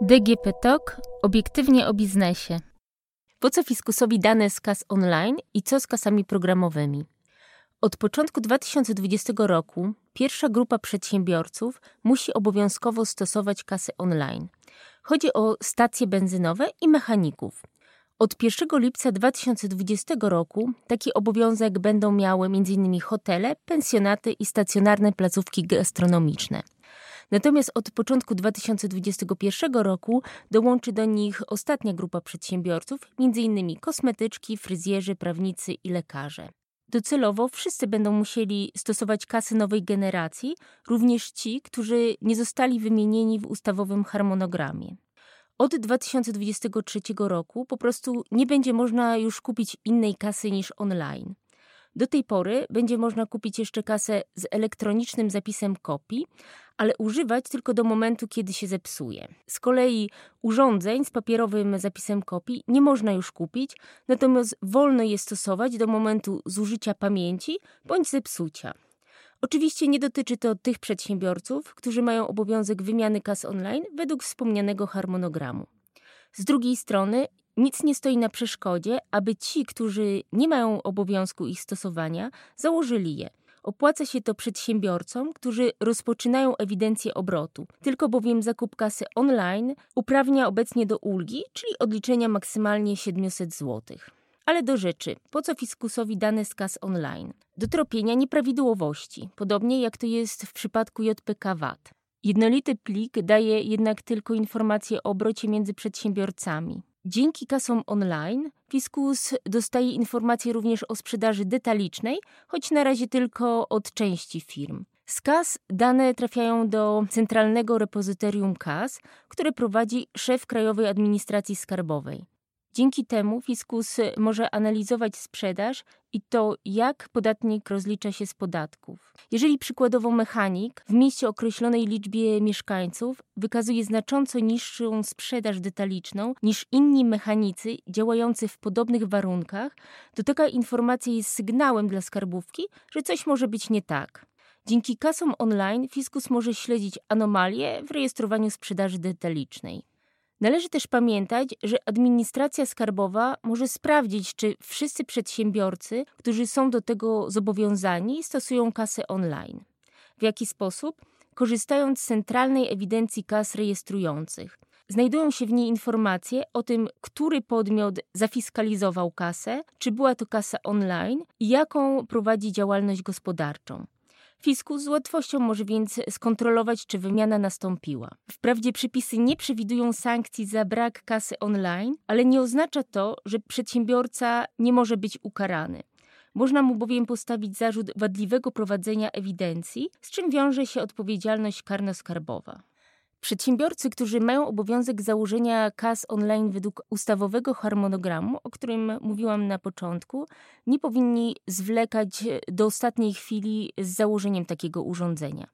DGP Talk obiektywnie o biznesie. Po co fiskusowi dane z kas online i co z kasami programowymi? Od początku 2020 roku pierwsza grupa przedsiębiorców musi obowiązkowo stosować kasy online. Chodzi o stacje benzynowe i mechaników. Od 1 lipca 2020 roku taki obowiązek będą miały m.in. hotele, pensjonaty i stacjonarne placówki gastronomiczne. Natomiast od początku 2021 roku dołączy do nich ostatnia grupa przedsiębiorców, m.in. kosmetyczki, fryzjerzy, prawnicy i lekarze. Docelowo wszyscy będą musieli stosować kasy nowej generacji, również ci, którzy nie zostali wymienieni w ustawowym harmonogramie. Od 2023 roku po prostu nie będzie można już kupić innej kasy niż online. Do tej pory będzie można kupić jeszcze kasę z elektronicznym zapisem kopii, ale używać tylko do momentu, kiedy się zepsuje. Z kolei urządzeń z papierowym zapisem kopii nie można już kupić, natomiast wolno je stosować do momentu zużycia pamięci bądź zepsucia. Oczywiście nie dotyczy to tych przedsiębiorców, którzy mają obowiązek wymiany kas online według wspomnianego harmonogramu. Z drugiej strony nic nie stoi na przeszkodzie, aby ci, którzy nie mają obowiązku ich stosowania, założyli je. Opłaca się to przedsiębiorcom, którzy rozpoczynają ewidencję obrotu. Tylko bowiem zakup kasy online uprawnia obecnie do ulgi, czyli odliczenia maksymalnie 700 zł. Ale do rzeczy, po co fiskusowi dane z kas online? Do tropienia nieprawidłowości, podobnie jak to jest w przypadku JPK VAT. Jednolity plik daje jednak tylko informacje o obrocie między przedsiębiorcami. Dzięki kasom online Fiskus dostaje informacje również o sprzedaży detalicznej, choć na razie tylko od części firm. Z kas dane trafiają do centralnego repozytorium kas, które prowadzi szef Krajowej Administracji Skarbowej. Dzięki temu fiskus może analizować sprzedaż i to, jak podatnik rozlicza się z podatków. Jeżeli przykładowo mechanik w mieście określonej liczbie mieszkańców wykazuje znacząco niższą sprzedaż detaliczną niż inni mechanicy działający w podobnych warunkach, to taka informacja jest sygnałem dla skarbówki, że coś może być nie tak. Dzięki kasom online fiskus może śledzić anomalie w rejestrowaniu sprzedaży detalicznej. Należy też pamiętać, że administracja skarbowa może sprawdzić, czy wszyscy przedsiębiorcy, którzy są do tego zobowiązani, stosują kasę online. W jaki sposób? Korzystając z centralnej ewidencji kas rejestrujących. Znajdują się w niej informacje o tym, który podmiot zafiskalizował kasę, czy była to kasa online i jaką prowadzi działalność gospodarczą. Fiskus z łatwością może więc skontrolować, czy wymiana nastąpiła. Wprawdzie przepisy nie przewidują sankcji za brak kasy online, ale nie oznacza to, że przedsiębiorca nie może być ukarany. Można mu bowiem postawić zarzut wadliwego prowadzenia ewidencji, z czym wiąże się odpowiedzialność karno-skarbowa. Przedsiębiorcy, którzy mają obowiązek założenia kas online według ustawowego harmonogramu, o którym mówiłam na początku, nie powinni zwlekać do ostatniej chwili z założeniem takiego urządzenia.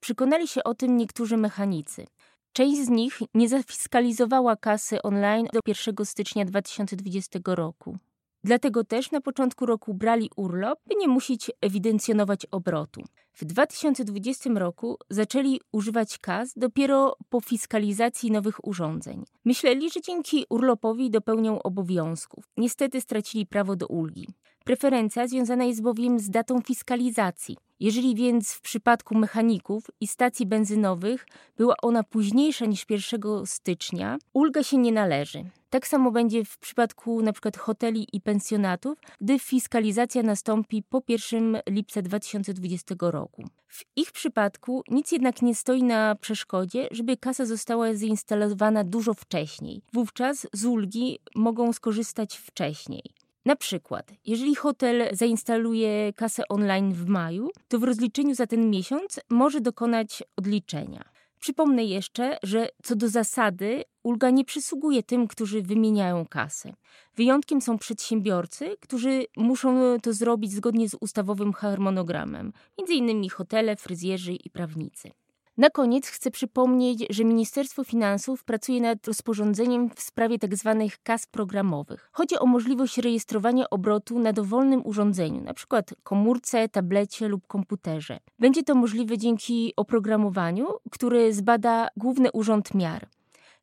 Przekonali się o tym niektórzy mechanicy. Część z nich nie zafiskalizowała kasy online do 1 stycznia 2020 roku. Dlatego też na początku roku brali urlop, by nie musieć ewidencjonować obrotu. W 2020 roku zaczęli używać kas dopiero po fiskalizacji nowych urządzeń. Myśleli, że dzięki urlopowi dopełnią obowiązków. Niestety stracili prawo do ulgi. Preferencja związana jest bowiem z datą fiskalizacji. Jeżeli więc w przypadku mechaników i stacji benzynowych była ona późniejsza niż 1 stycznia, ulga się nie należy. Tak samo będzie w przypadku np. hoteli i pensjonatów, gdy fiskalizacja nastąpi po 1 lipca 2020 roku. W ich przypadku nic jednak nie stoi na przeszkodzie, żeby kasa została zainstalowana dużo wcześniej. Wówczas z ulgi mogą skorzystać wcześniej. Na przykład, jeżeli hotel zainstaluje kasę online w maju, to w rozliczeniu za ten miesiąc może dokonać odliczenia. Przypomnę jeszcze, że co do zasady ulga nie przysługuje tym, którzy wymieniają kasę. Wyjątkiem są przedsiębiorcy, którzy muszą to zrobić zgodnie z ustawowym harmonogramem, m.in. hotele, fryzjerzy i prawnicy. Na koniec chcę przypomnieć, że Ministerstwo Finansów pracuje nad rozporządzeniem w sprawie tzw. Tak kas programowych. Chodzi o możliwość rejestrowania obrotu na dowolnym urządzeniu, np. komórce, tablecie lub komputerze. Będzie to możliwe dzięki oprogramowaniu, które zbada Główny Urząd Miar.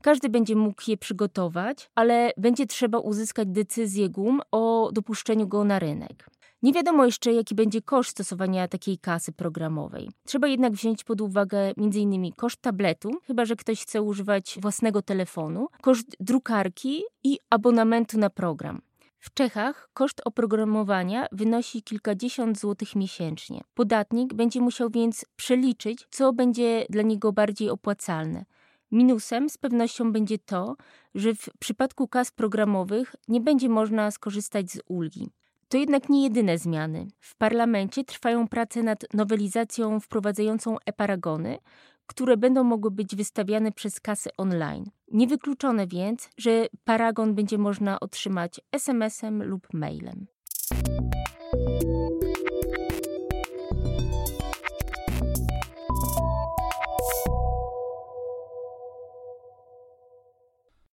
Każdy będzie mógł je przygotować, ale będzie trzeba uzyskać decyzję GUM o dopuszczeniu go na rynek. Nie wiadomo jeszcze, jaki będzie koszt stosowania takiej kasy programowej. Trzeba jednak wziąć pod uwagę m.in. koszt tabletu, chyba że ktoś chce używać własnego telefonu, koszt drukarki i abonamentu na program. W Czechach koszt oprogramowania wynosi kilkadziesiąt złotych miesięcznie. Podatnik będzie musiał więc przeliczyć, co będzie dla niego bardziej opłacalne. Minusem z pewnością będzie to, że w przypadku kas programowych nie będzie można skorzystać z ulgi. To jednak nie jedyne zmiany. W parlamencie trwają prace nad nowelizacją wprowadzającą e-paragony, które będą mogły być wystawiane przez kasy online. Niewykluczone więc, że paragon będzie można otrzymać SMS-em lub mailem.